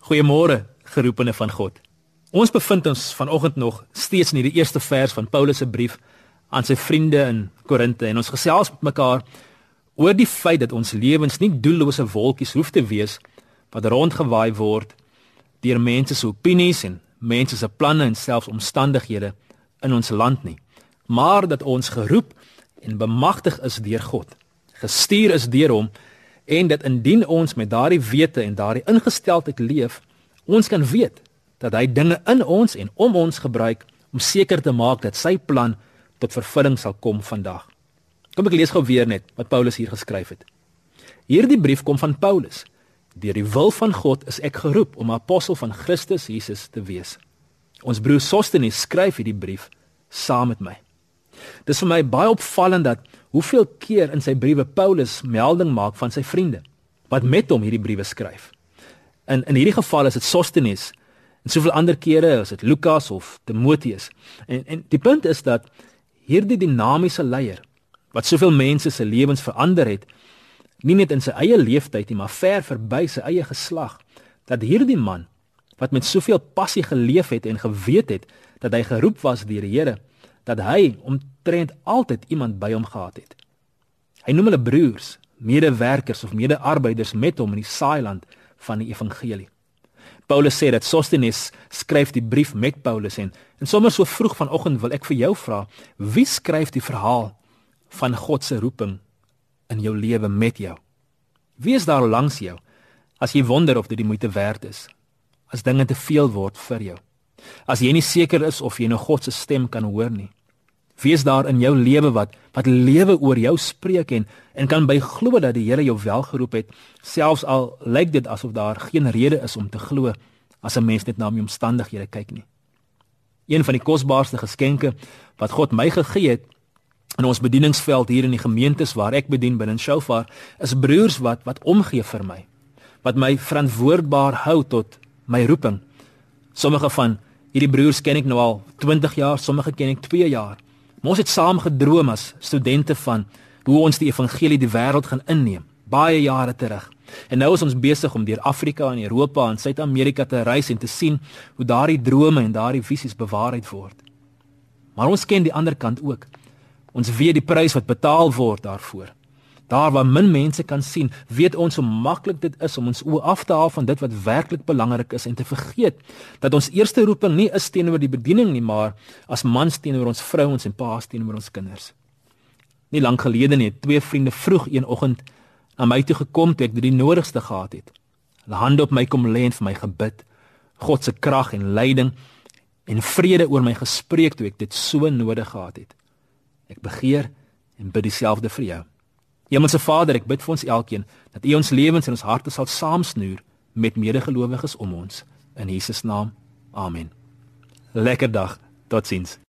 Goeiemôre, geroepene van God. Ons bevind ons vanoggend nog steeds in hierdie eerste vers van Paulus se brief aan sy vriende in Korinte en ons gesels met mekaar oor die feit dat ons lewens nie doellose wolkies hoef te wees wat rondgewaai word deur mense se opinies en mense se planne en selfs omstandighede in ons land nie, maar dat ons geroep en bemagtig is deur God, gestuur is deur hom en dat indien ons met daardie wete en daardie ingesteldheid leef, ons kan weet dat hy dinge in ons en om ons gebruik om seker te maak dat sy plan tot vervulling sal kom vandag. Kom ek lees gou weer net wat Paulus hier geskryf het. Hierdie brief kom van Paulus. Deur die wil van God is ek geroep om apostel van Christus Jesus te wees. Ons broer Sostenes skryf hierdie brief saam met my. Dit is vir my baie opvallend dat hoeveel keer in sy briewe Paulus melding maak van sy vriende wat met hom hierdie briewe skryf. In in hierdie geval is dit Sostenes en soveel ander kere is dit Lukas of Timoteus. En en die punt is dat hierdie dinamiese leier wat soveel mense se lewens verander het, nie net in sy eie lewenstyd nie, maar ver verby sy eie geslag, dat hierdie man wat met soveel passie geleef het en geweet het dat hy geroep was deur die Here, dat hy omtrent altyd iemand by hom gehad het. Hy noem hulle broers, medewerkers of medearbeiders met hom in die saailand van die evangelie. Paulus sê dat Sostenes skryf die brief met Paulus en en sommer so vroeg vanoggend wil ek vir jou vra, wie skryf die verhaal van God se roeping in jou lewe met jou? Wie is daar langs jou as jy wonder of dit die moeite werd is? As dinge te veel word vir jou? As jy nie seker is of jy nou God se stem kan hoor nie? Wie is daar in jou lewe wat wat lewe oor jou spreek en en kan by glo dat die Here jou wel geroep het, selfs al lyk dit asof daar geen rede is om te glo as 'n mens net na my omstandighede kyk nie. Een van die kosbaarste geskenke wat God my gegee het in ons bedieningsveld hier in die gemeentes waar ek bedien binne Shofar, is broers wat wat omgee vir my, wat my verantwoordbaar hou tot my roeping. Sommige van hierdie broers ken ek nou al 20 jaar, sommige ken ek 2 jaar. Ons het saam gedroom as studente van hoe ons die evangelie die wêreld gaan inneem, baie jare terug. En nou is ons besig om deur Afrika en Europa en Suid-Amerika te reis en te sien hoe daardie drome en daardie visies bewaarheid word. Maar ons ken die ander kant ook. Ons weet die prys wat betaal word daarvoor. Daar waar min mense kan sien, weet ons hoe maklik dit is om ons oë af te haal van dit wat werklik belangrik is en te vergeet dat ons eerste roeping nie is teenoor die bediening nie, maar as mans teenoor ons vrouens en paas teenoor ons kinders. Nie lank gelede nie, twee vriende vroeg een oggend na my toe gekom toe ek die nodigste gehad het. Hulle hande op my kom lê en vir my gebid. God se krag en leiding en vrede oor my gespreek toe ek dit so nodig gehad het. Ek begeer en bid dieselfde vir jou. Hemelse Vader, ek bid vir ons elkeen dat U ons lewens en ons harte sal saamsnoer met medegelowiges om ons in Jesus naam. Amen. Lekker dag. Totsiens.